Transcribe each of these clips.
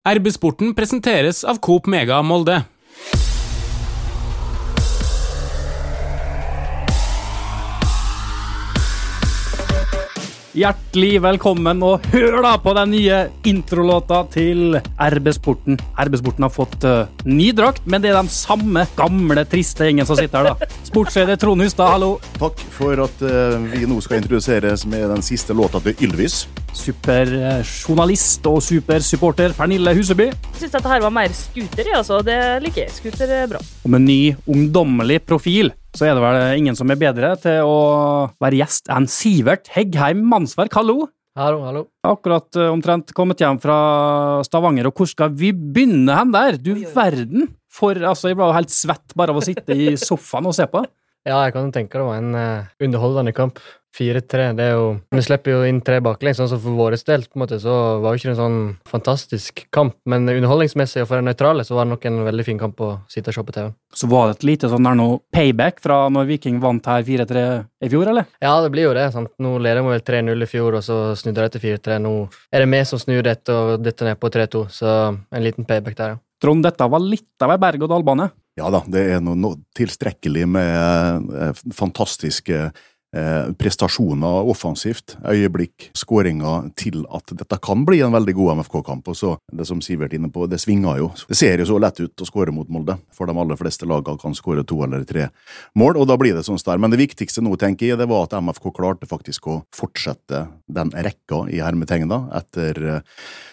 RB-sporten presenteres av Coop Mega Molde. Hjertelig velkommen, og hør da på den nye introlåta til RB-sporten. RB-sporten har fått uh, ny drakt, men det er den samme gamle, triste gjengen som sitter her, da. Sportsleder Trond Hustad, hallo. Takk for at uh, vi nå skal introduseres med den siste låta til Ylvis. Superjournalist og supersupporter Pernille Huseby. Jeg syns dette her var mer scooter, jeg, altså. Det liker jeg. Scooter er bra. Og med ny, ungdommelig profil så er det vel ingen som er bedre til å være gjest enn Sivert Heggheim Mannsverk. Hallo! Hallo, hallo. Akkurat uh, omtrent kommet hjem fra Stavanger, og hvor skal vi begynne hen der? Du verden! For altså, jeg ble jo helt svett bare av å sitte i sofaen og se på. Ja, jeg kan tenke det var en uh, underholdende kamp. 4-3. det er jo Vi slipper jo inn tre baklengs, sånn som for vår del på en måte, så var jo ikke det en sånn fantastisk kamp. Men underholdningsmessig og for en nøytrale så var det nok en veldig fin kamp å sitte og se på TV. Så var det et lite sånn der noe payback fra når Viking vant her 4-3 i fjor, eller? Ja, det blir jo det. sant? Nå leder vi vel 3-0 i fjor, og så snudde det til 4-3. Nå er det vi som snur dette og dette ned på 3-2, så en liten payback der, ja. Trond, dette var litt av ei berg-og-dal-bane? Ja da, det er noe, noe tilstrekkelig med eh, fantastiske eh, prestasjoner offensivt, øyeblikk, skåringer til at dette kan bli en veldig god MFK-kamp. Og så, det som Sivert er inne på, det svinger jo. Det ser jo så lett ut å skåre mot Molde, for de aller fleste lagene kan skåre to eller tre mål, og da blir det sånn der. Men det viktigste nå, tenker jeg, det var at MFK klarte faktisk å fortsette den rekka i hermetegna etter eh,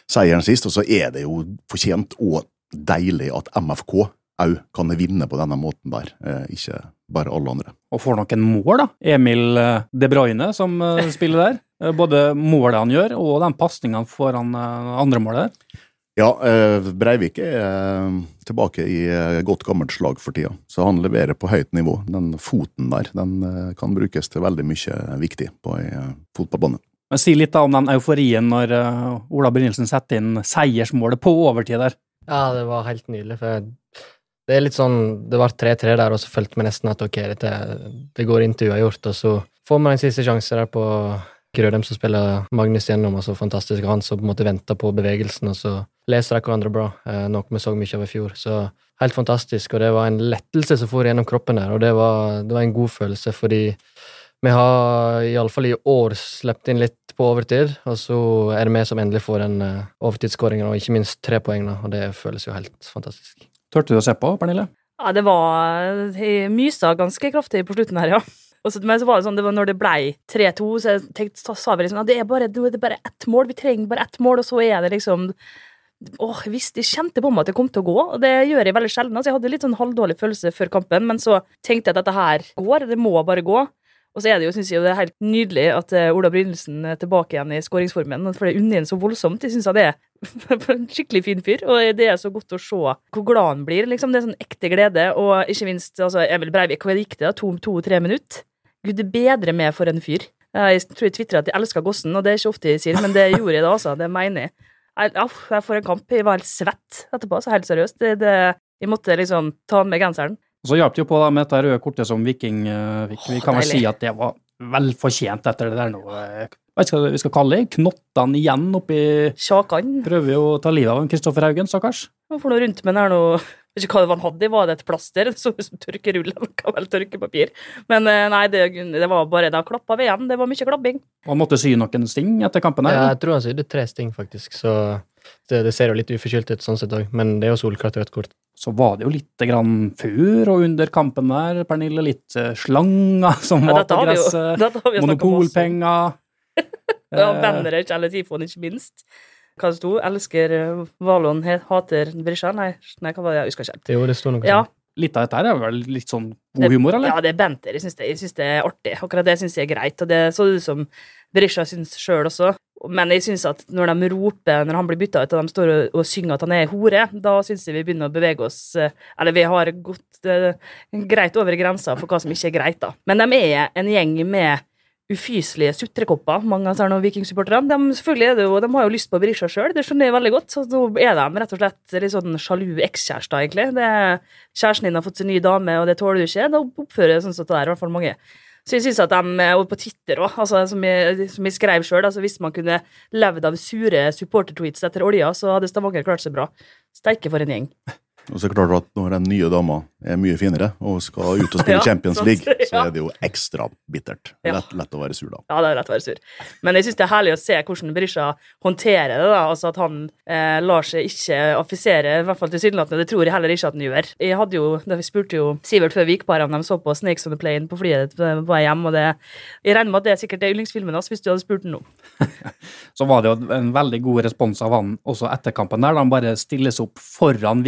seieren sist, og så er det jo fortjent og deilig at MFK òg kan vinne på denne måten der, eh, ikke bare alle andre. Og får noen mål, da. Emil eh, De Bruyne som eh, spiller der. Både målet han gjør, og den pasninga foran andre målet. Ja, Breivik er tilbake i godt gammelt slag for tida, så han leverer på høyt nivå. Den foten der den kan brukes til veldig mye viktig på ei fotballbane. Men Si litt da om den euforien når Ola Brynildsen setter inn seiersmålet på overtid der. Ja, det var helt nydelig. for det er litt sånn, det var 3-3 der, og så følte vi nesten at ok, dette, det går inn til uavgjort. Og så får vi en siste sjanse der på Grødem som spiller Magnus gjennom, og så fantastisk han som på en måte venter på bevegelsen, og så leser de hverandre bra, eh, noe vi så mye av i fjor. Så helt fantastisk, og det var en lettelse som for gjennom kroppen der, og det var, det var en god følelse, fordi vi har iallfall i år sluppet inn litt på overtid, og så er det vi som endelig får den uh, overtidsskåringen, og ikke minst tre poeng, og det føles jo helt fantastisk. Turte du å se på, Pernille? Ja, det var Jeg mysa ganske kraftig på slutten her, ja. Og så, men så var det sånn, det var når det ble 3-2, så jeg så sa vi liksom at det er bare, det er bare ett mål, vi trenger bare ett mål, og så er det liksom Åh, jeg visste, jeg kjente på meg at det kom til å gå, og det gjør jeg veldig sjelden. Altså, jeg hadde litt sånn halvdårlig følelse før kampen, men så tenkte jeg at dette her går, det må bare gå. Og så er det jo, synes jeg, det er helt nydelig at eh, Ola Brynildsen er tilbake igjen i skåringsformen. For det unner ham så voldsomt. Jeg syns det er skikkelig fin fyr, og det er så godt å se hvor glad han blir. liksom. Det er sånn ekte glede, og ikke minst altså, Emil Breivik, hva gikk det? To-tre to, minutter? Gud, det bedre med for en fyr. Jeg tror jeg tvitra at jeg elsker Gossen, og det er ikke ofte jeg sier, men det gjorde jeg da, altså. Det mener jeg. Jeg, jeg får en kamp. Jeg var helt svett etterpå, så helt seriøst. Det, det, jeg måtte liksom ta med genseren. Og så hjalp det jo på da med dette røde kortet som Viking fikk. Vi kan vel si at det var vel fortjent etter det der nå. Eh, hva vi skal kalle det? Knottene igjen oppi Sjakan. Prøver jo å ta livet av Kristoffer Haugen, stakkars. Han får noe rundt med den her nå vet ikke hva han hadde, var det et plaster? Så ut som tørkerull eller vel tørkepapir. Men eh, nei, det, det var bare da klappa vi igjen. Det var mye klapping. Og han måtte sy noen sting etter kampen her? Ja, jeg tror han sydde tre sting, faktisk. Så det, det ser jo litt uforskyldt ut sånn sett òg, men det er jo solklart rødt kort så var det jo litt grann før og under kampen der, Pernille. Litt uh, slanger som ja, var på gresset. Monopolpenger. ja, venner ikke, eller Tifon, ikke minst. Hva det sto? Elsker Valon, hater Brisja? Nei, nei, hva var det? Jeg husker ikke. Jo, det sto noe ja. sånt. Litt av dette er vel litt sånn god humor, eller? Ja, det er banter. Jeg syns det, det, er artig. Akkurat det syns jeg er greit. Og det så ut som Berisha syns sjøl også. Men jeg synes at når de roper når han blir bytta ut, og de står og, og, synger at han er hore, da syns jeg vi begynner å bevege oss eh, Eller vi har gått greit over grensa for hva som ikke er greit, da. Men de er en gjeng med ufyselige sutrekopper, mange av disse vikingsupporterne. De, de har jo lyst på Berisha sjøl, det skjønner jeg veldig godt. Så nå er de rett og slett litt sånn sjalu ekskjærester, egentlig. Det kjæresten din har fått seg ny dame, og det tåler du ikke. Da oppfører jeg sånn som det er, i hvert fall mange. Så jeg synes at de, og på Twitter òg, altså, som, jeg- som jeg skrev sjøl, altså, hvis man kunne levd av sure supportertweets etter olja, så hadde Stavanger klart seg bra. Steike for en gjeng. Og så er det klart at når den nye dama er mye finere og skal ut og spille Ja, Champions sant. League, så Ja. er det jo ekstra bittert. Ja. Lett, lett å være sur da. Ja, det er lett å være sur. Men jeg syns det er herlig å se hvordan Berisha håndterer det. da, altså At han eh, lar seg ikke affisere, i hvert fall tilsynelatende. Det tror jeg heller ikke at han gjør. Jeg hadde jo, da Vi spurte jo Sivert før vi gikk på her om de så på Snakes on the Plane på flyet på vei hjem, og det, jeg regner med at det er sikkert det yndlingsfilmen hans, hvis du hadde spurt han nå. Så var det jo en veldig god respons av han også etter kampen, der da han bare stilles opp foran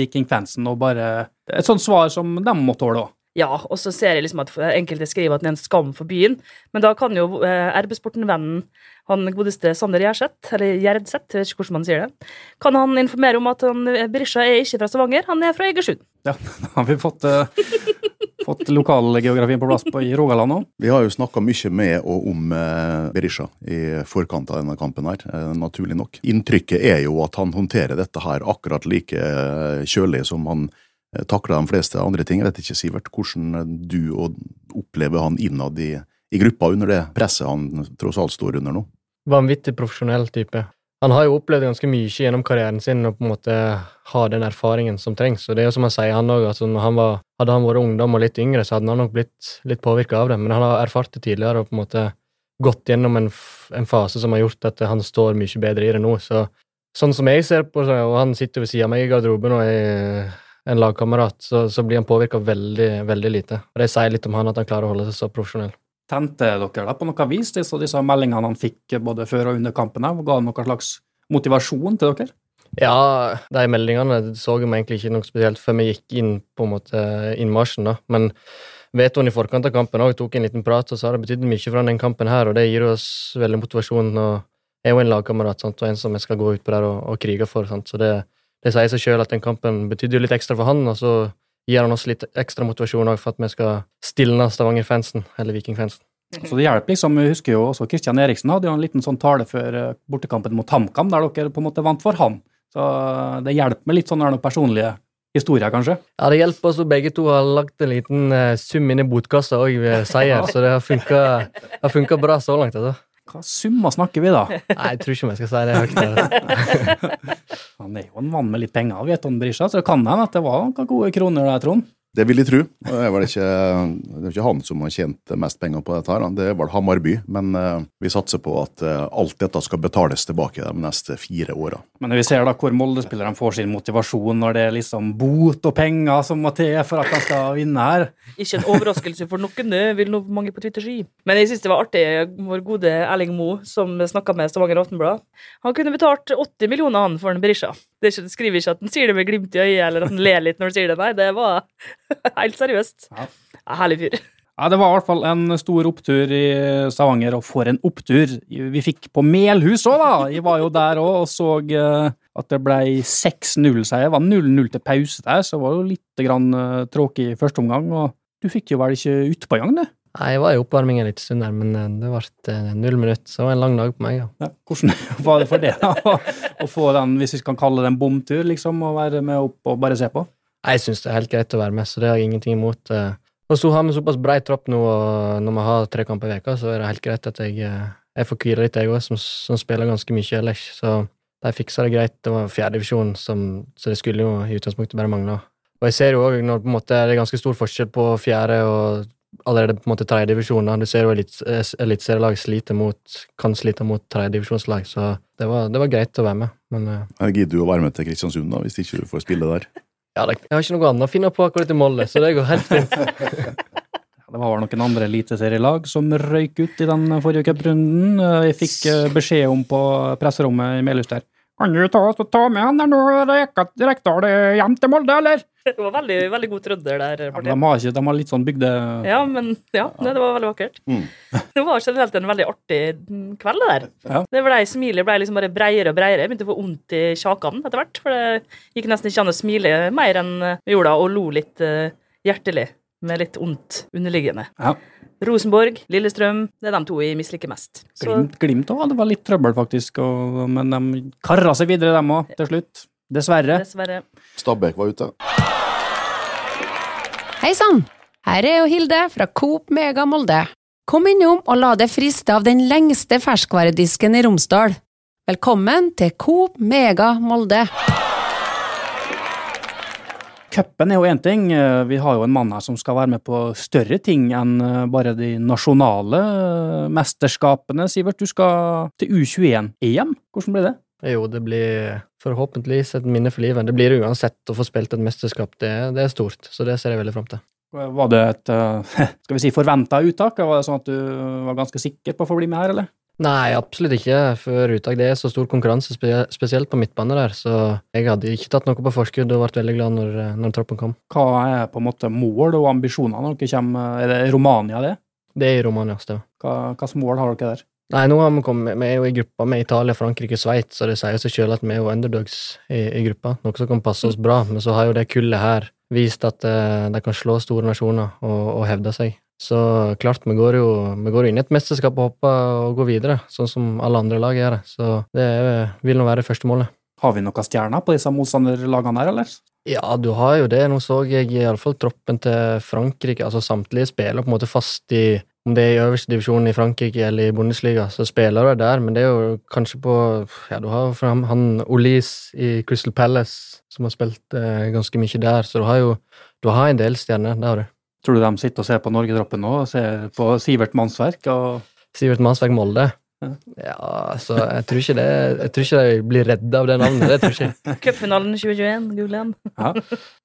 Vikingfansen og bare Et sånt svar som de må tåle òg. Ja, og så ser jeg liksom at enkelte skriver at det er en skam for byen, men da kan jo eh, RB-sporten-vennen, han godeste Sander Gjerseth, eller Gjerdseth, vet ikke hvordan man sier det, kan han informere om at han, eh, Berisha er ikke fra Stavanger, han er fra Egersund. Ja, da har vi fått, uh, fått lokalgeografien på plass på, i Rogaland òg. Vi har jo snakka mye med og om eh, Berisha i forkant av denne kampen, her, eh, naturlig nok. Inntrykket er jo at han håndterer dette her akkurat like eh, kjølig som han eh, takler de fleste andre ting. Jeg vet ikke, Sivert, hvordan du opplever han innad i, i gruppa under det presset han tross alt står under nå? Vanvittig profesjonell type. Han har jo opplevd ganske mye gjennom karrieren sin og på en måte har den erfaringen som trengs. Og det er jo som han sier, han altså når han var, Hadde han vært ungdom og litt yngre, så hadde han nok blitt litt påvirka av det, men han har erfart det tidligere og på en måte gått gjennom en, en fase som har gjort at han står mye bedre i det nå. Så sånn som jeg ser på det, og han sitter ved siden av meg i garderoben og er en lagkamerat, så, så blir han påvirka veldig, veldig lite. Og Det sier litt om han at han klarer å holde seg så profesjonell. Tente dere da på noe vis disse, disse meldingene han fikk både før og under kampen? og Ga noen slags motivasjon til dere? Ja, de meldingene så vi egentlig ikke noe spesielt før vi gikk inn på en måte innmarsjen, da. Men vetoen i forkant av kampen også tok en liten prat og sa det betydde mye for han den kampen her, og det gir oss veldig motivasjon. og Jeg er jo en lagkamerat og en som jeg skal gå ut på der og, og krige for, sant, så det, det sier seg sjøl at den kampen betydde jo litt ekstra for han, og så gir han oss litt ekstra motivasjon for at vi skal stilne Stavanger-fansen, eller Viking-fansen. Så det hjelper liksom, Vi husker jo også Kristian Eriksen hadde jo en liten sånn tale før eh, bortekampen mot HamKam, der dere på en måte vant for han. Så eh, det hjelper med litt sånne personlige historier, kanskje. Ja, det hjelper oss, begge to har lagt en liten eh, sum inn i botkassa òg ved seier, så det har funka bra så langt. altså. Hva summer snakker vi da? Nei, jeg tror ikke om jeg skal si det høyt. Han er jo en mann med litt penger, vet du, Brisja, så det kan hende at det var noen gode kroner der, Trond. Det vil jeg tro. Det er vel ikke, det er ikke han som har tjent mest penger på dette, her, det er vel Hamarby. Men eh, vi satser på at eh, alt dette skal betales tilbake de neste fire åra. Men når vi ser da hvor Molde-spillerne får sin motivasjon når det er liksom bot og penger som må til for at de skal vinne her Ikke en overraskelse for noen, det vil nok mange på Twitter si. Men jeg syns det var artig, vår gode Erling Moe, som snakka med Stavanger Aftenblad. Han kunne betalt 80 millioner han for en Berisha. Det, ikke, skriver ikke at han sier det med glimt i øyet, eller at han ler litt når han sier det. Nei, det var helt seriøst. Ja. Herlig fyr. Ja, Det var i hvert fall en stor opptur i Stavanger, og for en opptur vi fikk på Melhus òg, da! Vi var jo der òg og så eh, at det ble 6-0-seier. Det var 0-0 til pause der, så det var jo litt grann uh, tråkig i første omgang. Og du fikk jo vel ikke utpå engang, du? Nei, jeg var i oppvarming en liten stund der, men eh, det ble eh, null minutt, så det var en lang dag på meg. ja. Ja, hvordan var det for det, da? Å, få den, hvis vi kan kalle det en bomtur, liksom, å være med opp og bare se på? Jeg syns det er helt greit å være med, så det har jeg ingenting imot. eh. Og så har vi såpass brei tropp nå, og når vi har tre kamper i veka, så er det helt greit at jeg, eh, jeg får hvile litt, jeg òg, som, som spiller ganske mye ellers. Så de fiksa det greit. Det var fjerdedivisjon, så det skulle jo i utgangspunktet bare mangle. Og jeg ser jo òg når på en måte, det er ganske stor forskjell på fjerde og allerede på en måte tredjedivisjon. Du ser jo eh, eliteserielag sliter mot, kan slite mot tredjedivisjonslag, så det var, det var greit å være med. Men uh, Jeg gidder jo å være med til Kristiansund da, hvis ikke du får spille der. ja, det, jeg har ikke noe annet å finne på akkurat i Molde, så det går helt fint. Det var noen andre eliteserielag som røyk ut i den forrige cuprunden. Eh, Jeg fikk beskjed om på presserommet i Melhus der. Kan du ta, ta med han der nå, Rekdal eh, hjem til Molde, eller? Det var veldig, veldig god trønder der. Ja, de, har ikke, de har litt sånn bygde... Ja, men ja, det, det var veldig vakkert. Mm. Det var generelt en veldig artig mm, kveld, det der. Ja. Det ble, Smilet ble liksom bare breiere og breiere. Jeg begynte å få vondt i kjakene etter hvert. For det gikk nesten ikke an å smile mer enn vi gjorde, og lo litt eh, hjertelig. Med litt ondt underliggende. Ja. Rosenborg, Lillestrøm, det er de to jeg misliker mest. Så Glimt, glimt også, det var litt trøbbel, faktisk. Og, men de kara seg videre, dem òg, til slutt. Dessverre. dessverre. Stabæk var ute. Hei sann! Her er jo Hilde fra Coop Mega Molde. Kom innom og la deg friste av den lengste ferskvaredisken i Romsdal. Velkommen til Coop Mega Molde. Cupen er jo én ting. Eh, Vi har jo en mann her som skal være med på større ting enn eh, bare de nasjonale eh, mesterskapene. Sivert, du skal til U21-EM. Hvordan blir det? Jo, det blir forhåpentligvis et minne for livet. Det blir det uansett å få spilt et mesterskap. Det, det er stort, så det ser jeg veldig fram til. Var det et skal vi si, forventa uttak? Var det sånn at du var ganske sikker på å få bli med her, eller? Nei, absolutt ikke For uttak. Det er så stor konkurranse, spesielt på midtbane der, så jeg hadde ikke tatt noe på forskudd og ble veldig glad når, når troppen kom. Hva er på en måte mål og ambisjoner når dere kommer? Er det Romania, det? Det er i Romania, stemmer. Hva slags mål har dere der? Nei, nå har vi kommet, vi er jo i gruppa med Italia, Frankrike og Sveits, så det sier seg selv at vi er jo underdogs i, i gruppa, noe som kan passe oss bra. Men så har jo det kullet her vist at uh, de kan slå store nasjoner og, og hevde seg. Så klart, vi går jo vi går inn i et mesterskap og håper å gå videre, sånn som alle andre lag gjør. Så det er, vil nå være det første målet. Har vi noen stjerner på disse motstanderlagene her, eller? Ja, du har jo det. Nå så jeg iallfall troppen til Frankrike. Altså samtlige spiller på en måte fast i om det er i øverste divisjon i Frankrike eller i Bundesliga, så spiller du der, men det er jo kanskje på Ja, du har jo han Olis i Crystal Palace, som har spilt eh, ganske mye der, så du har jo du har en del stjerner, det har du. Tror du de sitter og ser på Norgetroppen nå, og ser på Sivert Mannsverk? og... Sivert Mannsverk Molde? Ja. Ja, så jeg tror ikke det Jeg tror ikke de blir redde av det navnet. Det tror ikke. Cupfinalen 2021, google igjen. Ja.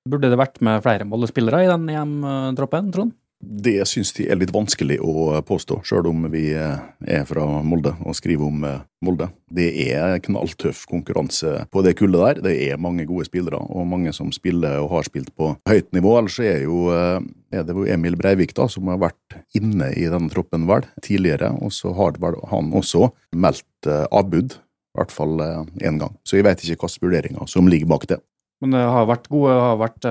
Burde det vært med flere Molde-spillere i den EM-troppen, Trond? Det syns de er litt vanskelig å påstå, sjøl om vi er fra Molde og skriver om Molde. Det er knalltøff konkurranse på det kullet der. Det er mange gode spillere, og mange som spiller og har spilt på høyt nivå. Ellers er, jo, er det jo Emil Breivik da, som har vært inne i denne troppen vel tidligere, og så har han også meldt avbud. I hvert fall én gang. Så jeg vet ikke hvilke vurderinger som ligger bak det. Men det har vært gode, det har vært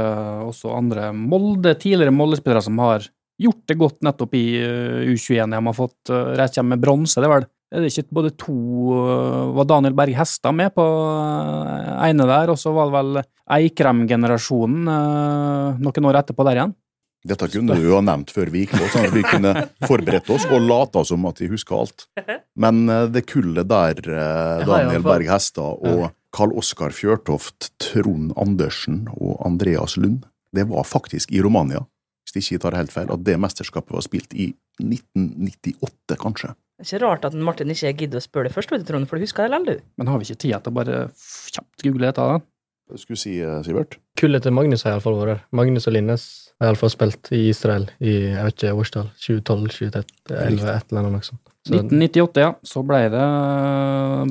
også andre Molde, tidligere Molde-spillere som har gjort det godt nettopp i uh, U21. De har fått uh, rett hjem med bronse, det er vel. Er det ikke både to Var Daniel Berg Hestad med på ene der, og så var det vel Eikrem-generasjonen noen år etterpå der igjen? Dette kunne du jo ha nevnt før vi gikk på, sånn at vi kunne forberedt oss og lata som at vi husker alt. Men det kullet der, Daniel Berg Hestad og Karl Oskar Fjørtoft, Trond Andersen og Andreas Lund, det var faktisk i Romania, hvis jeg ikke tar helt feil, at det mesterskapet var spilt i 1998, kanskje. Det er ikke rart at Martin ikke gidder å spørre det først, vet du, Trond, for du husker det likevel, du. Men har vi ikke tid til å bare kjapt google dette? da? Hva skulle du si, Sivert? Kullet til Magnus har iallfall vært der. Magnus og Linnes har iallfall spilt i Israel i jeg vet ikke, årstall. 2012, 2013, 2011, et eller annet sånt. Så 1998, ja. Så ble det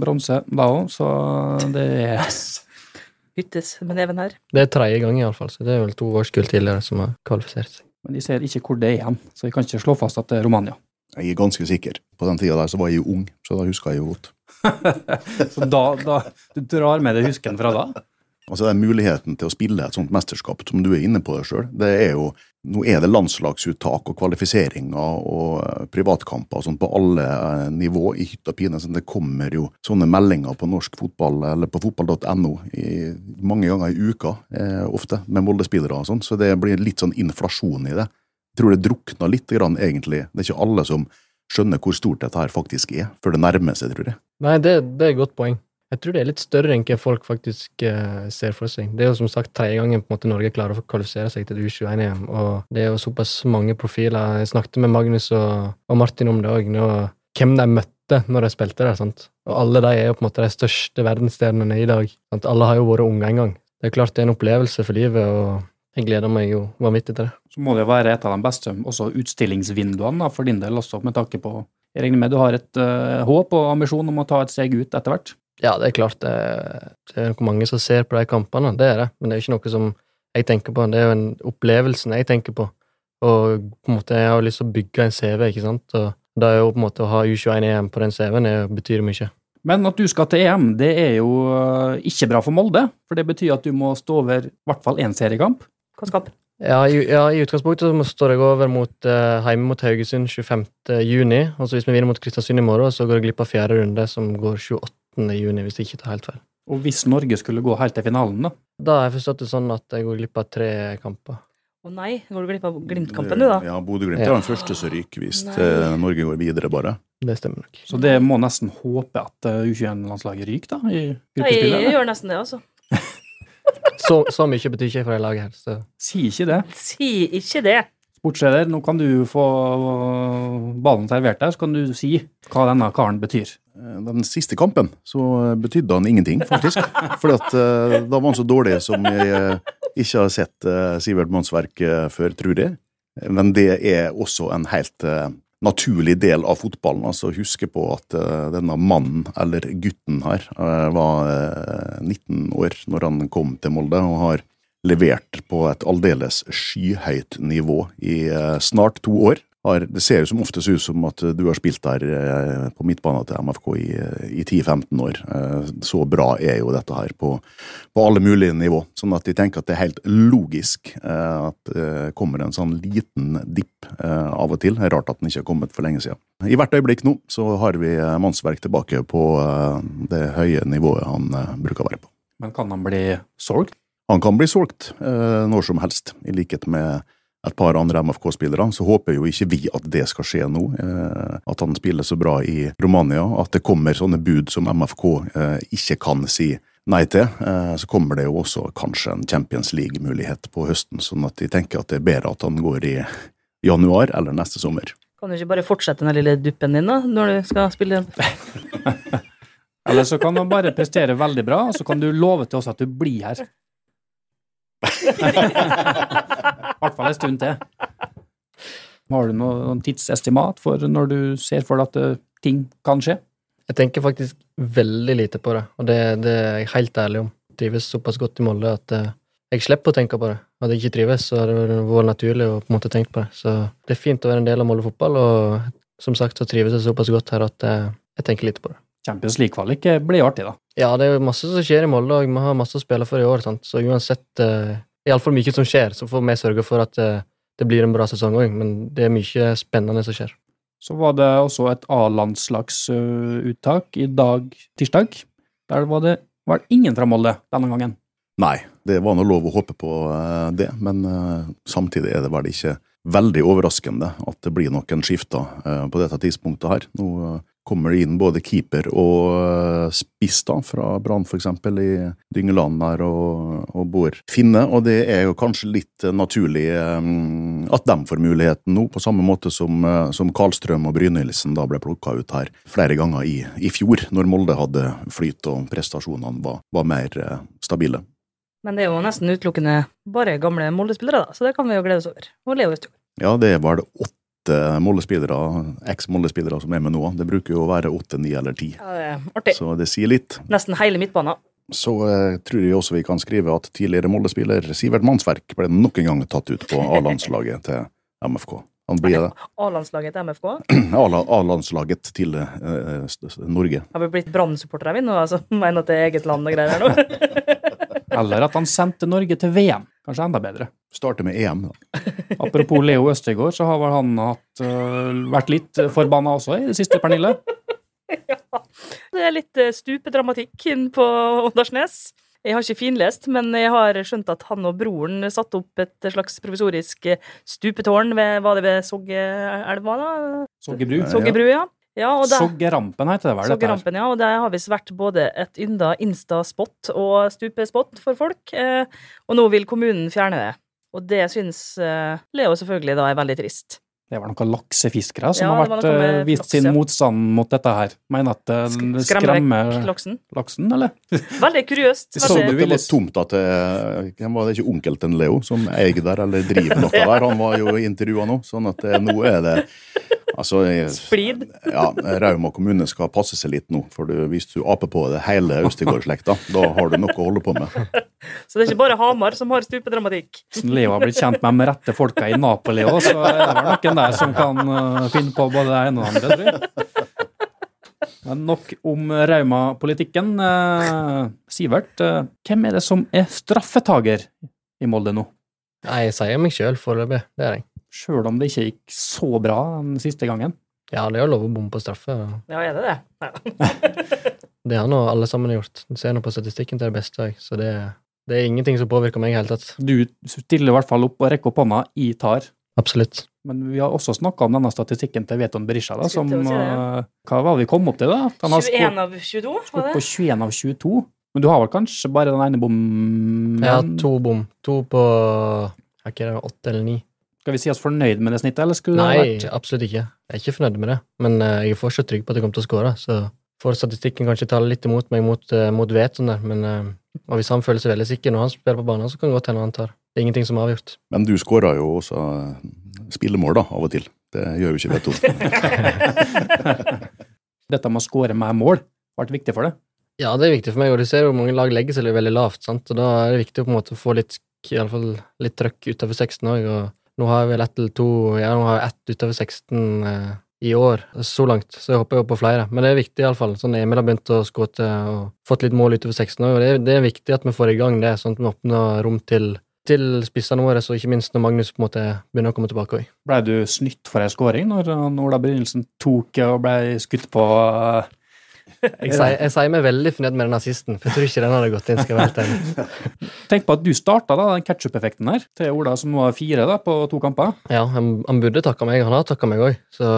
bronse da òg, så det er yes. Hyttes med neven her. Det er tredje gang, iallfall, så det er vel to årskull tidligere som har kvalifisert seg. Men de ser ikke hvor det er igjen, så jeg kan ikke slå fast at det er Romania. Jeg er ganske sikker. På den tida der så var jeg jo ung, så da husker jeg jo godt. så da, da Du drar med deg husken fra da? Altså den Muligheten til å spille et sånt mesterskap, som du er inne på deg sjøl, det er jo Nå er det landslagsuttak og kvalifiseringer og privatkamper og sånt på alle nivå i hytt og pine. Det kommer jo sånne meldinger på norsk fotball eller på fotball.no mange ganger i uka, eh, ofte, med Molde-spillere og sånn. Så det blir litt sånn inflasjon i det. Jeg tror det drukner litt, grann, egentlig. Det er ikke alle som skjønner hvor stort dette her faktisk er, før det nærmer seg, tror jeg. Nei, det, det er et godt poeng. Jeg tror det er litt større enn hva folk faktisk uh, ser for seg. Det er jo som sagt tredje gangen på en måte Norge klarer å kvalifisere seg til U21-EM, og det er jo såpass mange profiler. Jeg snakket med Magnus og, og Martin om det òg, hvem de møtte når de spilte der. sant? Og alle de er jo på en måte de største verdensstjernene i dag. Sant? Alle har jo vært unge en gang. Det er klart det er en opplevelse for livet, og jeg gleder meg jo vanvittig til det. Så må det jo være et av de beste også utstillingsvinduene da, for din del, også med tanke på Jeg regner med du har et uh, håp og ambisjon om å ta et steg ut etter hvert? Ja, det er klart det, det er noe mange som ser på de kampene, det er det, men det er ikke noe som jeg tenker på. Det er jo en opplevelsen jeg tenker på, og på en måte jeg har lyst til å bygge en CV, ikke sant, og da er jo på en måte å ha U21-EM på den CV-en betyr mye. Men at du skal til EM, det er jo ikke bra for Molde, for det betyr at du må stå over i hvert fall én seriekamp. Hva skal ja i, ja, i utgangspunktet så står jeg over mot, eh, hjemme mot Haugesund 25. juni. og så Hvis vi vinner mot Kristiansund i morgen, så går jeg glipp av fjerde runde, som går 28 juni, hvis jeg ikke tar helt feil. Og hvis Norge skulle gå helt til finalen, da? Da har jeg forstått det sånn at jeg går glipp av tre kamper. Å nei, går du glipp av Glimt-kampen du, da? Ja, Bodø-Glimt Ja. er den første som ryker hvis eh, Norge går videre, bare. Det stemmer nok. Så det må nesten håpe at eh, U21-landslaget ryker, da, i Ja, jeg, jeg gjør nesten det, altså. Så, så mye betyr ikke for det laget her, så Si ikke det. Si ikke det. Sportsleder, nå kan du få ballen servert der, så kan du si hva denne karen betyr. Eh, Den siste kampen så betydde han ingenting, faktisk. At eh, da var han så dårlig som jeg eh, ikke har sett Sivert Mannsverk før, tror jeg. Men det er også en helt naturlig del av fotballen. altså Huske på at denne mannen, eller gutten her, var eh, 19 år når han kom til Molde, og har levert på et aldeles skyhøyt nivå i snart to år. Har, det ser jo som oftest ut som at du har spilt der eh, på midtbanen til MFK i, eh, i 10-15 år. Eh, så bra er jo dette her på, på alle mulige nivå. Sånn at de tenker at det er helt logisk eh, at det kommer en sånn liten dipp eh, av og til. Rart at den ikke har kommet for lenge siden. I hvert øyeblikk nå så har vi eh, mannsverk tilbake på eh, det høye nivået han eh, bruker å være på. Men kan han bli solgt? Han kan bli solgt eh, når som helst, i likhet med et par andre MFK-spillere. Så håper jo ikke vi at det skal skje nå. Eh, at han spiller så bra i Romania. At det kommer sånne bud som MFK eh, ikke kan si nei til. Eh, så kommer det jo også kanskje en Champions League-mulighet på høsten, sånn at de tenker at det er bedre at han går i januar eller neste sommer. Kan du ikke bare fortsette den lille duppen din, da, når du skal spille Eller så kan han bare prestere veldig bra, og så kan du love til oss at du blir her. I hvert fall en stund til. Har du noe noen tidsestimat for når du ser for deg at eh, ting kan skje? Jeg tenker faktisk veldig lite på det, og det, det er jeg helt ærlig om. Trives såpass godt i Molde at eh, jeg slipper å tenke på det. Hadde jeg ikke trives, så hadde det vært naturlig å på en måte tenke på det. Så det er fint å være en del av Molde fotball, og som sagt så trives jeg såpass godt her at eh, jeg tenker lite på det. Champions League-kvalik eh, blir artig, da. Ja, det er jo masse som skjer i Molde, og vi har masse å spille for i år, sant? så uansett uh, Iallfall mye som skjer, så får vi sørge for at uh, det blir en bra sesong òg, men det er mye spennende som skjer. Så var det også et A-landslagsuttak i dag, tirsdag. Der var det var det ingen fra Molde denne gangen. Nei, det var nå lov å håpe på eh, det, men eh, samtidig er det vel ikke veldig overraskende at det blir noen skifter eh, på dette tidspunktet her. Nå eh, kommer det inn både keeper og eh, spiss da, fra Brann eksempel i Dyngeland der og, og Bor Finne, og det er jo kanskje litt eh, naturlig um, at de får muligheten nå, på samme måte som, som Karlstrøm og Brynildsen da ble plukka ut her flere ganger i, i fjor, når Molde hadde flyt og prestasjonene var, var mer uh, stabile. Men det er jo nesten utelukkende bare gamle Molde-spillere, da, så det kan vi jo glede oss over. Og Leo Østjord. Ja, det var det åtte Molde-spillere, eks-Molde-spillere som er med nå. Det bruker jo å være åtte, ni eller ti. Ja, det er artig. Så det sier litt. Nesten hele midtbanen. Så eh, tror jeg også vi kan skrive at tidligere Molde-spiller Sivert Mannsverk ble nok en gang tatt ut på A-landslaget til MFK. Han blir det. A-landslaget til MFK. A- A-landslaget til eh, Norge. Har vi blitt Brann-supportere vi nå, altså? Mener at det er eget land og greier her nå? Eller at han sendte Norge til VM. Kanskje enda bedre. Starte med EM. da. Apropos Leo Østegård, så har vel han hatt, øh, vært litt forbanna også i det siste, Pernille? ja. Det er litt eh, stupedramatikk inn på Åndalsnes. Jeg har ikke finlest, men jeg har skjønt at han og broren satte opp et slags provisorisk eh, stupetårn ved, var det ved Soggeelva, da? Soggebru. Soggebru, ja. Ja og der, Soggerampen heter det vel? Soggerampen, ja. Og det har visst vært både et ynda Insta-spot og stupespot for folk. Eh, og nå vil kommunen fjerne det. Og det syns eh, Leo selvfølgelig da er veldig trist. Det var noen laksefiskere som Ja, har vært, øh, vist laks, sin ja. motstand mot dette her. Mener at Sk- det skremmer laksen. laksen, eller? Veldig kuriøst. Så Så du det ville- var tomt at det, hvem var det ikke onkel til Leo som eier der, eller driver noe der? Han var jo intervjua nå, sånn at eh, nå er det Altså, Splid. ja, Rauma kommune skal passe seg litt nå, for du, hvis du aper på det hele Austegård-slekta, da har du noe å holde på med. Så det er ikke bare Hamar som har stupedramatikk. Siden Leo har blitt kjent med de rette folka i Napoli òg, så er det noen der som kan øh, finne på både det ene og det andre, tror jeg. Men nok om Rauma-politikken. Eh, Sivert, eh, hvem er det som er straffetaker i Molde nå? Nei, jeg sier meg sjøl foreløpig, det er jeg. Sjøl om det ikke gikk så bra den siste gangen. Ja, det er jo lov å bomme på straffe. Ja, er det det? Ja. Det har nå alle sammen gjort. Du ser nå på statistikken til det beste òg, så det Det er ingenting som påvirker meg i hele tatt. Du stiller i hvert fall opp og rekker opp hånda i tar. Absolutt. Men vi har også snakka om denne statistikken til Veton Berisha, da, som si det. eh, Hva var det vi kom opp til, da? Han har 21 av 22, var det? på 21 av 22. Men du har vel kanskje bare den ene bommen? Ja, to bom. To på er ikke det åtte eller ni. Skal vi si oss fornøyd med det snittet, eller skulle det ha Nei, vært absolutt ikke. Jeg er ikke fornøyd med det, men eh, jeg er fortsatt trygg på at jeg kommer til å skåre. Så får statistikken kanskje tale litt imot meg mot, uh, mot Veton der, men eh, og hvis han føler seg veldig sikker når han spiller på banen, så kan det godt hende han tar. Det er ingenting som er avgjort. Men du skårer jo også eh, spillemål, da, av og til. Det gjør jo ikke Veton. Dette med å skåre med mål vært viktig for deg? Ja, det er viktig for meg, og du ser jo mange lag legger seg veldig lavt, sant? og da er det viktig å på en måte få litt, i alle fall litt trøkk utover 16 òg, og nå har vel ett eller to, ja, nå har jeg ett utover 16 eh, i år, så langt, så jeg håper jo på flere. Men det er viktig iallfall. Sånn Emil har begynt å skåte og fått litt mål utover 16 år, og det er, det er viktig at vi får i gang det, sånn at vi åpner rom til, til spissene våre, og ikke minst når Magnus på en måte begynner å komme tilbake òg. Ble du snytt for ei skåring når Ola Brynildsen tok og ble skutt på eh, Jeg, sier- jeg sier meg veldig fornøyd med den assisten, for jeg tror ikke den hadde gått inn. skal være helt enig. Tenk på at du starta da, den ketsjup-effekten her til Ola, som var fire da, på to kamper. Ja, han, han burde takka meg, han har takka meg òg, så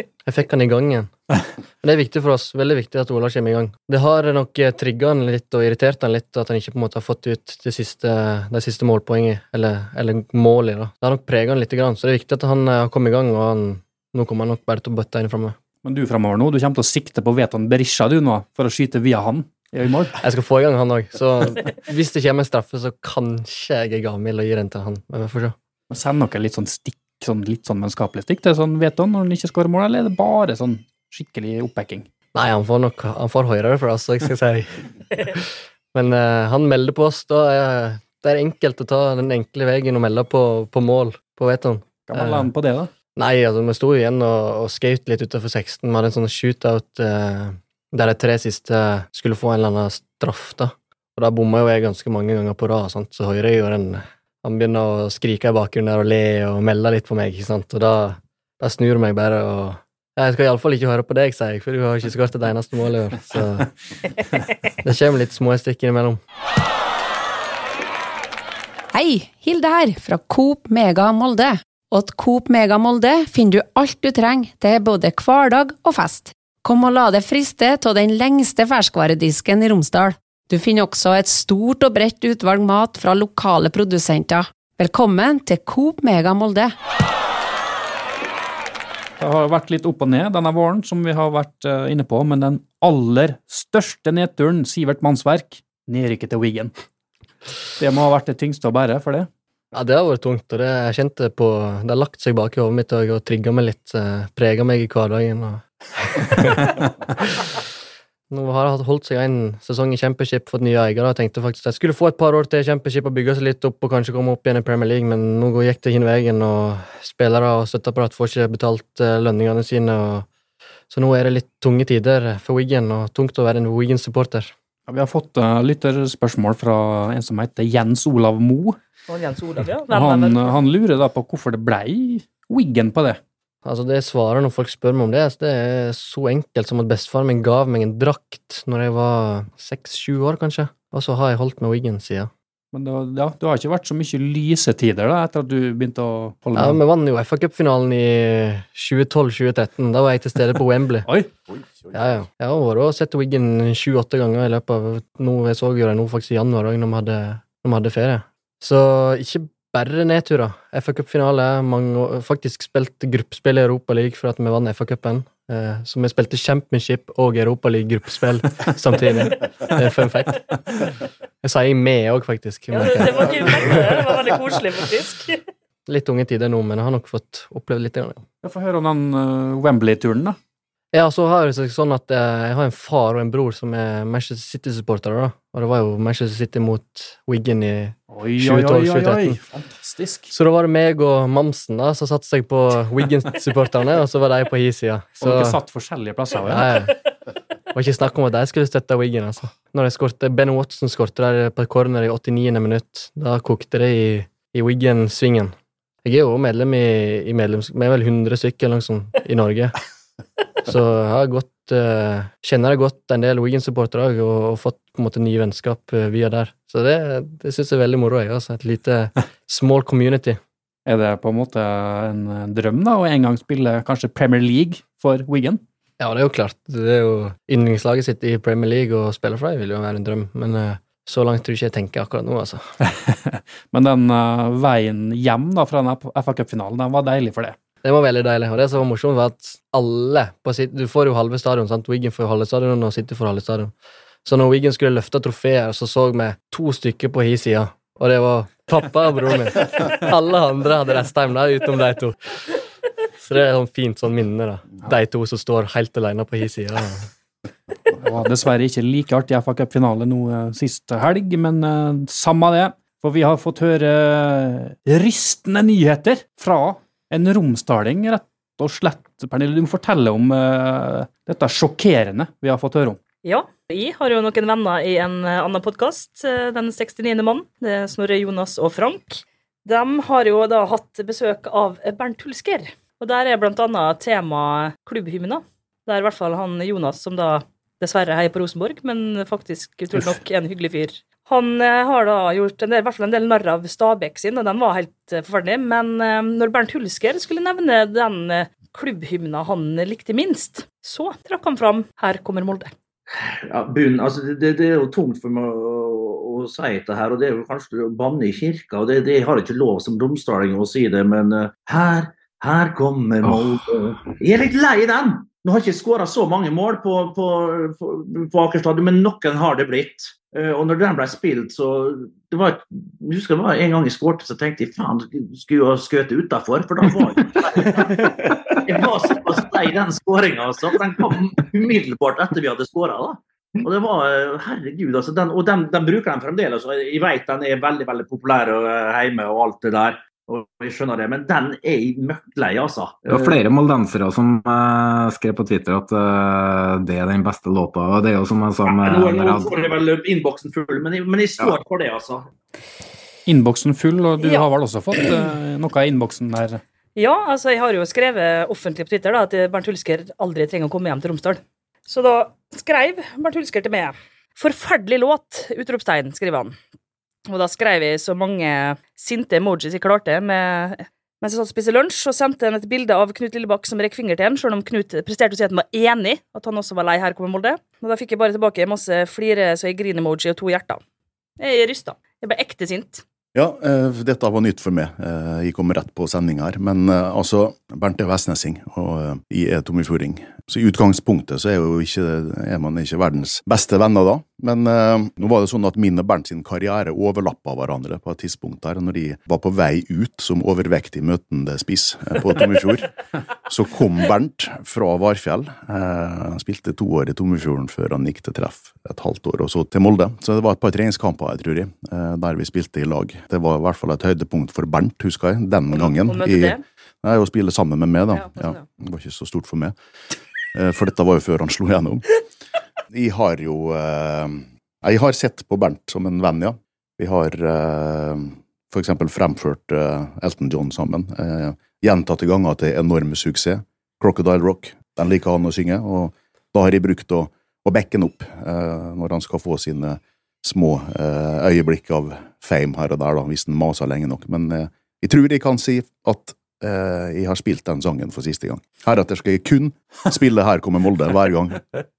jeg fikk han i gang igjen. Men det er viktig for oss, veldig viktig at Ola kommer i gang. Det har nok trigga han litt og irritert han litt at han ikke på en måte har fått ut det siste, de siste målpoengene, eller, eller målet. da. Det har nok prega han litt, så det er viktig at han eh, har kommet i gang, og han, nå kommer han nok bare til å bøtte inn framme. Men du fremover nå, du kommer til å sikte på Veton Berisha du nå, for å skyte via han i mål. Jeg skal få i gang han òg, så hvis det kommer en straffe, så kanskje jeg er gavmild og gir den til han. Men vi får se. Men Send noe litt sånn stikk, sånn, litt sånn vennskapelig stikk til sånn Veton når han ikke skårer mål, eller er det bare sånn skikkelig oppbacking? Nei, han får nok han får høyere for oss, jeg skal si. Men uh, han melder på oss. Da er, det er enkelt å ta den enkle veien og melde på, på mål på Veton. Kan man lande på det, da? Nei, altså, vi sto igjen og, og skjøt litt utenfor 16. Vi hadde en sånn shootout eh, der de tre siste skulle få en eller annen straff, da. Og da bomma jo jeg ganske mange ganger på rad, så hører jeg jo den Han begynner å skrike i bakgrunnen der og le og melde litt på meg, ikke sant, og da, da snur jeg meg bare og Jeg skal iallfall ikke høre på deg, sier jeg, for du har ikke skåret et eneste mål i år, så det kommer litt små stikk innimellom. Hei, Hilde her, fra Coop Mega Molde. Og at Coop Mega Molde finner du alt du trenger til både hverdag og fest. Kom og la deg friste av den lengste ferskvaredisken i Romsdal. Du finner også et stort og bredt utvalg mat fra lokale produsenter. Velkommen til Coop Mega Molde. Det har vært litt opp og ned denne våren, som vi har vært eh, inne på, men den aller største nedturen, Sivert Mannsverk, nedrykket til Wiggen. Det må ha vært det tyngste å bære for det. Ja, det har vært tungt, og det jeg kjente på Det har lagt seg bak i hodet mitt og, og trigga meg litt, eh, prega meg i hverdagen. Nå har jeg holdt seg en sesong i Championship, fått nye eiere, jeg tenkte faktisk at jeg skulle få et par år til Championship og bygge seg litt opp og kanskje komme opp igjen i Premier League, men nå gikk det ikke veien, og spillere og støtteapparat får ikke betalt eh, lønningene sine, og så nå er det litt tunge tider for Wiggen, og tungt å være en Wiggen-supporter. Ja, Vi har fått uh, lytterspørsmål fra en som heter Jens Olav Mo. Og Jens Olav, ja. Hvem Han, han lurer da på hvorfor det blei Wiggen på det. Altså Det jeg svarer når folk spør meg om det, altså, det er så enkelt som at bestefaren min gav meg en drakt når jeg var seks-sju år, kanskje. Og så har jeg holdt med Wiggen siden. Men det, ja, det har ikke vært så mye lysetider da, etter at du begynte å holde Ja. Vi vant jo FA-cupfinalen i 2012-2013. Da var jeg til stede på Wembley. Oi! Ja, ja. Jeg har vært og sett Wiggen sju-åtte ganger i løpet av nå, Jeg så jo det nå faktisk i januar òg, når, vi hadde- når vi hadde ferie. Så ikke bare nedturer. FA-cupfinale. Faktisk spilt gruppespill i Europa League for at vi vant FA-cupen. Eh, så vi spilte Championship og Europa League-gruppespill samtidig. Det er fun fact. Jeg sier med òg, faktisk. Ja, det, det var ikke det var veldig koselig, faktisk. Litt unge tider nå, men jeg har nok fått opplevd litt. Ja. Får høre om den uh, Wembley-turen, da. Ja, så har det seg sånn at eh, jeg har en far og en bror som er Manchester City-supportere. Og det var jo Manchester City mot Wiggen i 2012-2013. Fantastisk. Så da var det meg og Mamsen da, som satte seg på Wiggen-supporterne, og så var de på hi-sida. Og Så dere satt forskjellige plasser. Ja. ja. Det var ikke snakk om at de skulle støtte Wiggen, altså. Når jeg skorte, Ben Watson skårte der på et corner i 89. minutt, da kokte det i, i Wiggen-svingen. Jeg er jo medlem i, i medlems... Vi er vel 100 stykker sånt i Norge. Så jeg har gått uh, kjenner det godt en del Wigan-supportere òg, og, og, fått på en måte nye vennskap uh, via der. Så det, det syns jeg er veldig moro. Jeg, altså. Et lite small community. Er det på en måte en drøm da, å en gang spille kanskje Premier League for Wigan? Ja, det er jo klart. Det er jo Yndlingslaget sitt i Premier League og spille for dem vil jo være en drøm, men uh, så langt tror jeg ikke jeg tenker akkurat nå, altså. men den veien hjem da fra den FA Cup-finalen, den var deilig for det? Det var veldig deilig. Og det som var morsomt, var at alle på sitt, Du får jo halve stadion. sant? Wiggen får halve stadion, og City får halve stadion. Så når Wiggen skulle løfte trofeer, så så vi to stykker på hi side. Og det var pappa og broren min. Alle andre hadde reist hjem, da, utenom de to. Så det er sånn fint sånn minne, da. De to som står helt alene på hi side. Det var dessverre ikke like artig FA Cup-finale nå eh, sist helg, men uh, samme det. For vi har fått høre rystende nyheter fra en romsdaling, rett og slett. Pernille, du må fortelle om uh, dette sjokkerende vi har fått høre om. Ja, jeg har jo noen venner i en uh, annen podkast, uh, Den 69. mann. Det Snorre, Jonas og Frank. De har jo da hatt besøk av Bernt Hulsker. Og der er blant annet tema klubbhymner. Det er i hvert fall han Jonas som da dessverre heier på Rosenborg, men faktisk utrolig nok en hyggelig fyr. Han eh, har da gjort en del, i hvert fall en del narr av Stabæk sin, og den var helt eh, forferdelig. Men eh, når Bernt Hulsker skulle nevne den klubbhymna han likte minst, så trakk han fram 'Her kommer Molde'. Ja, bunn, altså det, det, er jo tungt for meg å, å, å, si dette her, og det er jo kanskje å banne i kirka. og det, det har ikke lov som romsdaling å si det, men uh, her, her kommer Molde. Jeg er litt lei den! Nå har ikke skåra så mange mål på, på, på, på Aker stadion, men noen har det blitt. Uh, og når den ble spilt, så det var, Jeg husker det var en gang jeg skårte, så tenkte jeg faen, skulle jo ha skutt utafor? For da var jeg Jeg var såpass lei den skåringa, altså. Den kom umiddelbart etter vi hadde skåra. Og det var Herregud, altså. Den, og den, den bruker de fremdeles. og Jeg vet den er veldig veldig populær eh, hjemme og alt det der. Og jeg skjønner det, Men den er møkklei, altså. Det var flere moldensere som uh, skrev på Twitter at uh, det er den beste låta. og det er jo som jeg sa med, Nå, nå får jeg vel innboksen full, men jeg, men jeg står ja. for det, altså. Innboksen full, og du ja. har vel også fått uh, noe av innboksen der? Ja, altså jeg har jo skrevet offentlig på Twitter da, at Bernt Hulsker aldri trenger å komme hjem til Romsdal. Så da skrev Bernt Hulsker til meg 'Forferdelig låt!' utropstegn, skriver han. Og da skrev jeg så mange sinte emojis jeg klarte med, mens jeg satt og spiste lunsj, og sendte han et bilde av Knut Lillebakk som rekk finger til han, selv om Knut presterte å si at han var enig, at han også var lei her kommer Molde. Og da fikk jeg bare tilbake masse flire så jeg griner-emoji og to hjerter. Jeg er rysta. Jeg ble ekte sint. Ja, uh, dette var nytt for meg. Uh, jeg kom rett på sending her. Men uh, altså, Bernt er vestnesing, og jeg er tommifjording. Så i utgangspunktet så er, ikke, er, man ikke verdens beste venner da. Men eh, nå var det sånn at min og Bernt sin karriere overlappa hverandre på et tidspunkt der. Når de var på vei ut som overvektig møtende spiss eh, på Tommefjord, så kom Bernt fra Varfjell. Eh, han spilte to år i Tommefjorden før han gikk til treff et halvt år, og så til Molde. Så det var et par treningskamper jeg tror jeg, eh, der vi spilte i lag. Det var i hvert fall et høydepunkt for Bernt, husker jeg, den gangen. Og møtte det? Nei, Å spille sammen med meg, da. Ja, det var ikke så stort for meg. Eh, for dette var jo før han slo gjennom. Jeg har jo eh, Jeg har sett på Bernt som en venn, ja. Vi har eh, for eksempel fremført Elton John sammen. Gjentatte ganger til enorm suksess. Crocodile Rock. Den liker han å synge, og da har jeg brukt å, å backe han opp når han skal få sine små øyeblikk av fame her og der, da, hvis han maser lenge nok. Men jeg tror jeg kan si at Eh, jeg har spilt den sangen for siste gang. Heretter skal jeg kun spille Her kommer Molde hver gang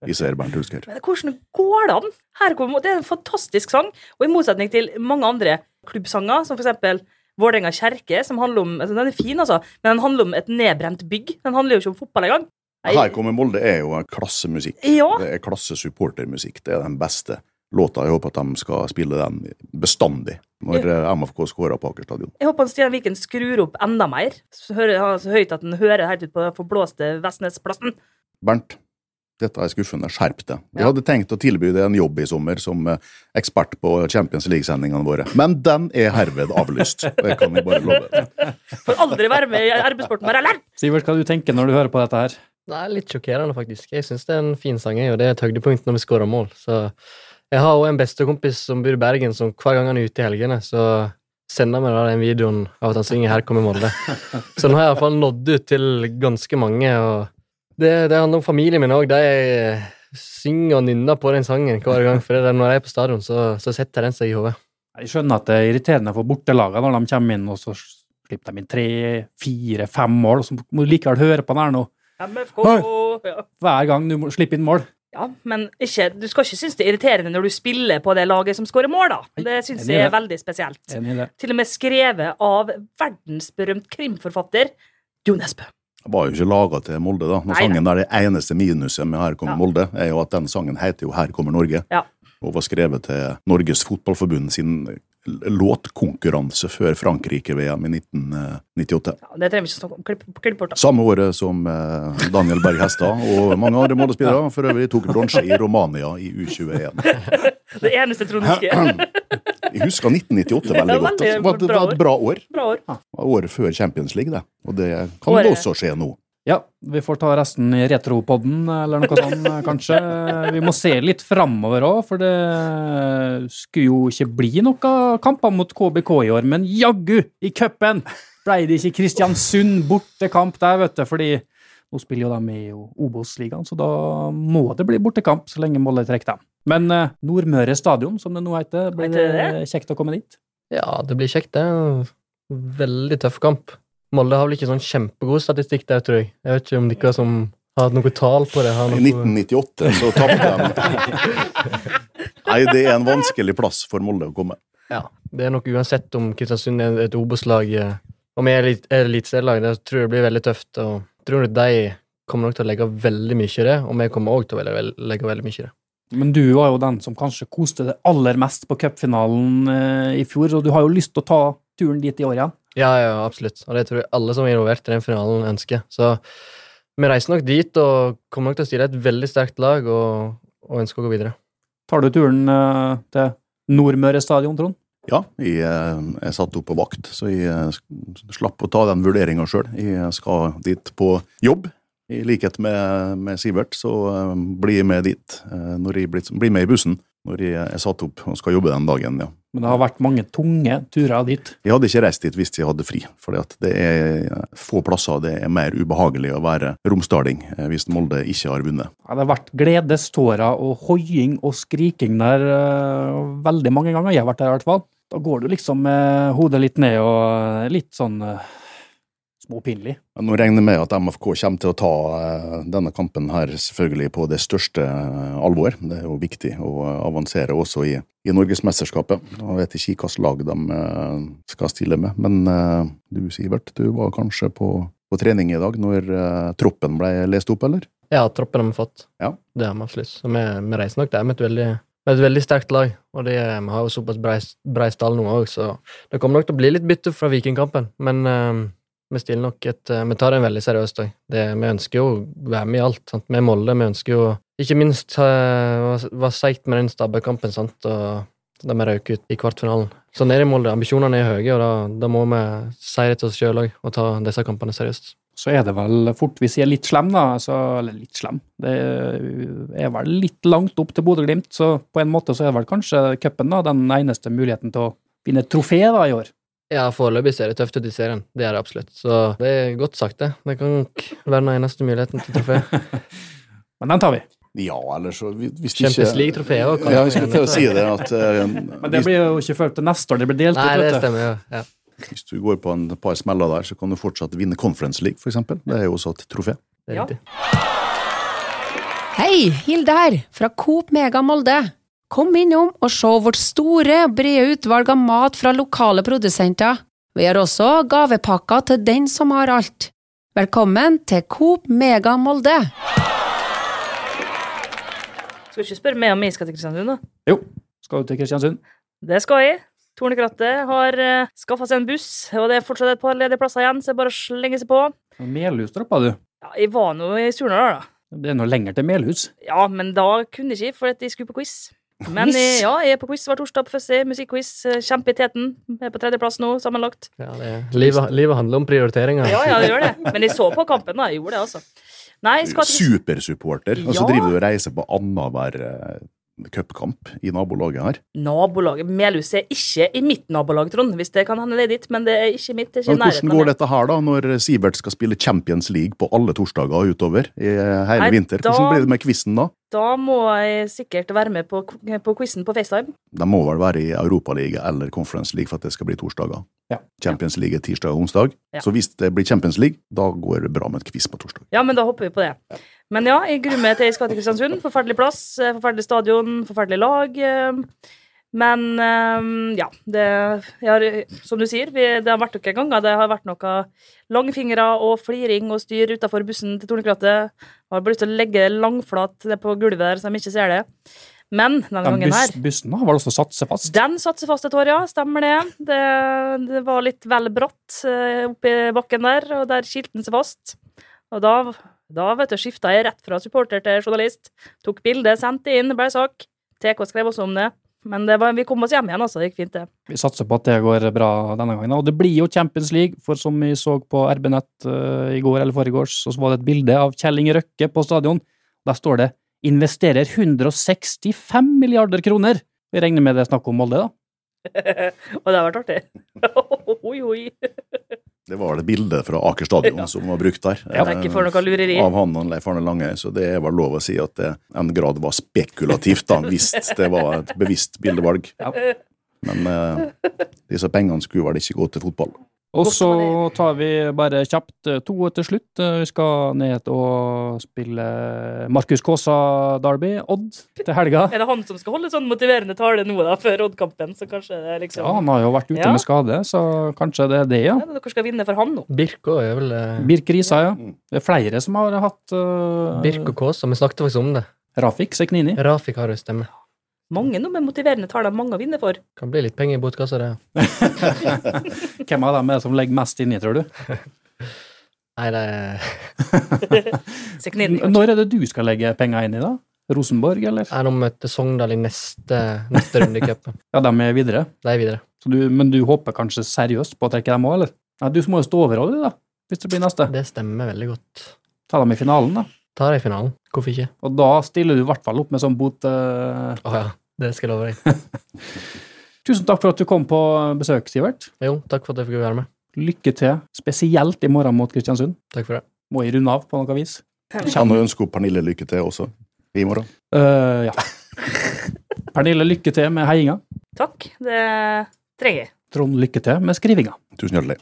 jeg ser Bernt Hulsker. Men hvordan går det an? Her kommer, det er en fantastisk sang, og i motsetning til mange andre klubbsanger, som for eksempel Vålerenga kjerke, som handler om altså Den er fin, altså, men den handler om et nedbrent bygg. Den handler jo ikke om fotball engang. Her kommer Molde er jo klassemusikk. Ja. Det er klassesupportermusikk. Det er den beste låta. Jeg håper at de skal spille den bestandig når. Eh, MFK skårer på Aker stadion. Jeg håper Stian Viken skrur opp enda mer, så, hører, så høyt at den hører helt ut på forblåste Vestnesplassen. Bernt, dette er skuffende. Skjerp deg. Vi ja. hadde tenkt å tilby deg en jobb i sommer som eh, ekspert på Champions League-sendingene våre, men den er herved avlyst. Det kan vi bare love. Får aldri være med i arbeidssporten mer, eller? Sivert, hva du tenker når du hører på dette her? Det er litt sjokkerende, faktisk. Jeg syns det er en fin sang, og det er et høydepunkt når vi skårer mål. så... Jeg har òg en bestekompis som bor i Bergen, som hver gang han er ute i helgene, så sender meg da den videoen av at han synger 'Her kommer Molde'. Så nå har jeg iallfall nådd ut til ganske mange, og Det, det handler om familien min òg. De synger og nynner på den sangen hver gang. For det er når jeg er på stadion, så, så setter den seg i hodet. Jeg skjønner at det er irriterende for bortelagene når de kommer inn, og så slipper de inn tre, fire, fem mål, og så må du likevel høre på den her nå MFK hver gang du slipper inn mål. Ja, men ikke, du skal ikke synes det er irriterende når du spiller på det laget som skårer mål, da. Det synes jeg er veldig spesielt. Enig i det. Til og med skrevet av verdensberømt krimforfatter Jo Nesbø. Jeg var jo ikke laga til Molde, da. Når Nei, sangen er det eneste minuset med Her kommer Ja. Molde, er jo at den sangen heter jo Her kommer Norge. Ja. Og var skrevet til Norges Fotballforbund sin låtkonkurranse før Frankrike-VM i 1998. Ja, det trenger vi ikke snakke om. Klipp, klipp bort, da. Samme året som eh, Daniel Berg Hestad og mange andre målespillere for øvrig tok bronse i Romania i U21. Det eneste Trond husker. Jeg husker 1998 veldig godt. Det var, det var et bra år. Bra år. Ja, Året før Champions League, det. Og det kan Året- også skje nå. Ja, vi får ta resten i retropodden, eller noe sånt, kanskje. Vi må se litt framover òg, for det skulle jo ikke bli noen kamper mot KBK i år, men jaggu, i cupen ble det ikke Kristiansund bortekamp der, vet du, fordi nå spiller jo de i Obos-ligaen, så da må det bli bortekamp så lenge Molde trekker dem. Men eh, Nordmøre stadion, som det nå heter, blir det det kjekt å komme dit? Ja, det blir kjekt, det. Veldig tøff kamp. Molde har vel ikke sånn kjempegod statistikk der, tror jeg. Jeg vet ikke om dere som har hatt noe tall på det, har I 1998 så tapte de Nei, det er en vanskelig plass for Molde å komme. Ja, det er nok uansett om Kristiansund er et Obos-lag eh, om jeg er et er eliteserielag. Det tror jeg blir veldig tøft. og tror de kommer nok til å legge veldig mye i det, og vi kommer òg til å legge, legge veldig mye i det. Men du var jo den som kanskje koste deg aller mest på cupfinalen eh, i fjor, og du har jo lyst til å ta turen dit i år igjen. Ja, ja, absolutt. Og det tror jeg alle som er involvert i den finalen, ønsker. Så vi reiser nok dit og kommer nok til å stille et veldig sterkt lag og, og ønsker å gå videre. Tar du turen uh, til Nordmøre stadion, Trond? Ja, jeg, eh, jeg satt opp på vakt, så jeg eh, slapp å ta den vurderinga sjøl. Jeg skal dit på jobb. I likhet med, med Sivert, så blir jeg med dit. Når jeg blir, blir med i bussen når jeg er satt opp og skal jobbe den dagen, ja. Men det har vært mange tunge turer dit. Jeg hadde ikke reist dit hvis jeg hadde fri, for det er få plasser det er mer ubehagelig å være romsdaling eh, hvis Molde ikke har vunnet. Ja, det har vært gledestårer og hoiing og skriking der eh, veldig mange ganger. Jeg har vært der i hvert fall. Da går du liksom med hodet litt ned og eh, litt sånn småpinlig. Nå regner jeg med at MFK kommer til å ta eh, denne kampen her selvfølgelig på det største eh, alvor. Det er jo viktig å eh, avansere også i, i Norgesmesterskapet. Jeg vet ikke hvilket lag de skal stille med, men du Sivert, du var kanskje på, på trening i dag når troppen ble lest opp, eller? Ja, troppen har vi fått. Ja. Det har vi absolutt. Så vi, vi reiser nok der med et veldig, med et veldig sterkt lag. Og det, vi har jo såpass brei, brei stall nå òg, så det kommer nok til å bli litt bytte fra Vikingkampen. Men vi stiller nok et eh, Vi tar det veldig seriøst òg. Vi ønsker jo å være med i alt. Sant? Vi måler Molde. Vi ønsker jo ikke minst uh, var seigt med den Stabæk-kampen, sant, og da vi røk ut i kvartfinalen. Så nede det i Molde. Ambisjonene er høye, og da, da må vi si det til oss sjøl òg, og ta disse kampene seriøst. Så er det vel fort hvis jeg er litt slem, da. Altså, eller litt slem. Det er vel litt langt opp til Bodø-Glimt, så på en måte så er det vel kanskje cupen den eneste muligheten til å vinne trofé da i år. Ja, foreløpig ser det tøft ut i serien. Det er det absolutt. Så det er godt sagt, det. Det kan nok være den eneste muligheten til trofé. Men den tar vi. Ja, eller så hvis hvis Champions ikke League-trofé òg. Ja, vi skulle til å si det, at uh, Men det blir jo ikke før til neste år det blir delt Nei, ut, det vet du. stemmer jo. Ja. hvis du går på en par smeller der, så kan du fortsatt vinne Conference League, eksempel. Det er jo også et trofé. Ja. Hei, Hilde her, fra Coop Mega Molde. Kom innom og se vårt store, brede utvalg av mat fra lokale produsenter. Vi har også gavepakker til den som har alt. Velkommen til Coop Mega Molde. Skal du ikke spørre meg om jeg skal til Kristiansund, da? Jo, skal du til Kristiansund? Det skal jeg. Tornekrattet har uh, skaffa seg en buss, og det er fortsatt et par ledige plasser igjen, så det er bare å slenge seg på. Melhus droppa du. Ja, jeg var nå i Surnadal, da. Det er noe lenger til Melhus. Ja, men da kunne jeg ikke, for at jeg skulle på quiz. Men eh, ja, jeg er på quiz hver torsdag på Fuzzy. Musikkquiz. eh, Kjempe i teten. Jeg er på tredjeplass nå, sammenlagt. Ja, det er, livet, livet handler om prioriteringer. Ja, ja, det gjør det. Men jeg så på kampen, da. Jeg gjorde det, altså. Nei, skal til Supersupporter. Og så Ja. driver du og reiser på annenhver eh, cupkamp i nabolaget her. Nabolaget Melhus er ikke i mitt nabolag, Trond. Hvis det kan hende det er ditt, men det er ikke mitt. Det er ikke i Men hvordan går dette her, da, når Sivert skal spille Champions League på alle torsdager utover i hele Nei, vinter? da- Hvordan blir det med quizen da? Da må jeg sikkert være med på, på quizen på FaceTime. De må vel være i Europaliga eller Conference League for at det skal bli torsdager. Ja. Champions League er tirsdag og onsdag. Ja. Så hvis det blir Champions League, da går det bra med et quiz på torsdag. Ja, men da hopper vi på det. Men ja, jeg gruer meg til jeg skal til Kristiansund. Forferdelig plass, eh, forferdelig stadion, forferdelig lag. Men eh, ja, det har, Som du sier, vi, det har vært noen ganger det har vært noe langfingre og fliring og styr utafor bussen til Tornekrattet. Har bare lyst til å legge det langflat det på gulvet der, så de ikke ser det. Men denne Den gangen her bussen har vel også satt seg fast? Den satser fast et år, ja. Stemmer det. Det, det var litt vel bratt eh, oppi bakken der, og der skilte den seg fast. Og da, da vet du, skifta jeg rett fra supporter til journalist. Tok bilde, sendte inn, ble sak. TK skrev også om det. Men det var, vi kom oss hjem igjen, altså. Det gikk fint, det. Vi satser på at det går bra denne gangen. Og det blir jo Champions League, for som vi så på RB Nett uh, i går eller foregårs, så var det et bilde av Kjell Inge Røkke på stadion. Der står det 'investerer 165 milliarder kroner'. Vi regner med det er snakk om Molde, da? og det har vært artig. oi, oi. Det var det bildet fra Aker stadion Ja. som var brukt der. Ja, ikke for noe lureri. Av han og Leif Arne Lange, så det er vel lov å si at det en grad var spekulativt, da, hvis det var et bevisst bildevalg. Ja. Men eh, disse pengene skulle vel ikke gå til fotball. Og så tar vi bare kjapt eh, to til slutt. Eh, Vi skal ned og spille Markus Kaasa Derby, Odd, til helga. Er det han som skal holde sånn motiverende tale nå, da, før Odd-kampen? Så kanskje det er liksom Ja, han har jo vært ute Ja. med skade, så kanskje det er det, ja. Ja, Dere skal vinne for han nå. Birko er vel eh, Birk Risa, ja. Det er flere som har hatt uh, og Kåsa, vi snakket faktisk om det. Rafik Seknini. Rafik har jo stemme. Mange nå med motiverende taler, mange å vinne for. Kan bli litt penger i botkassa, det. Hvem av dem er det som legger mest inni, tror du? Nei, det er... Når er det du skal legge penger inn i, da? Rosenborg, eller? Nei, nå møter Sogndal i neste, neste runde i cupen. Ja, de er videre. De er videre. Så du, men du håper kanskje seriøst på å trekke dem òg, eller? Nei, du må jo stå over alle, da, hvis det blir neste. Det stemmer veldig godt. Ta dem i finalen, da. Tar i finalen. Hvorfor ikke? Og da stiller du i hvert fall opp med sånn bot... Uh... Oh, ja, det skal jeg love deg. Tusen takk for at du kom på besøk, Sivert. Jo, takk for at jeg fikk være med. Lykke til, spesielt i morgen mot Kristiansund. Takk for det. Må jeg runde av på noe vis? Kan jo ønske Pernille lykke til også i morgen. Uh, ja. Pernille, lykke til med heiinga. Takk, det trenger jeg. Trond, lykke til med skrivinga. Tusen hjertelig.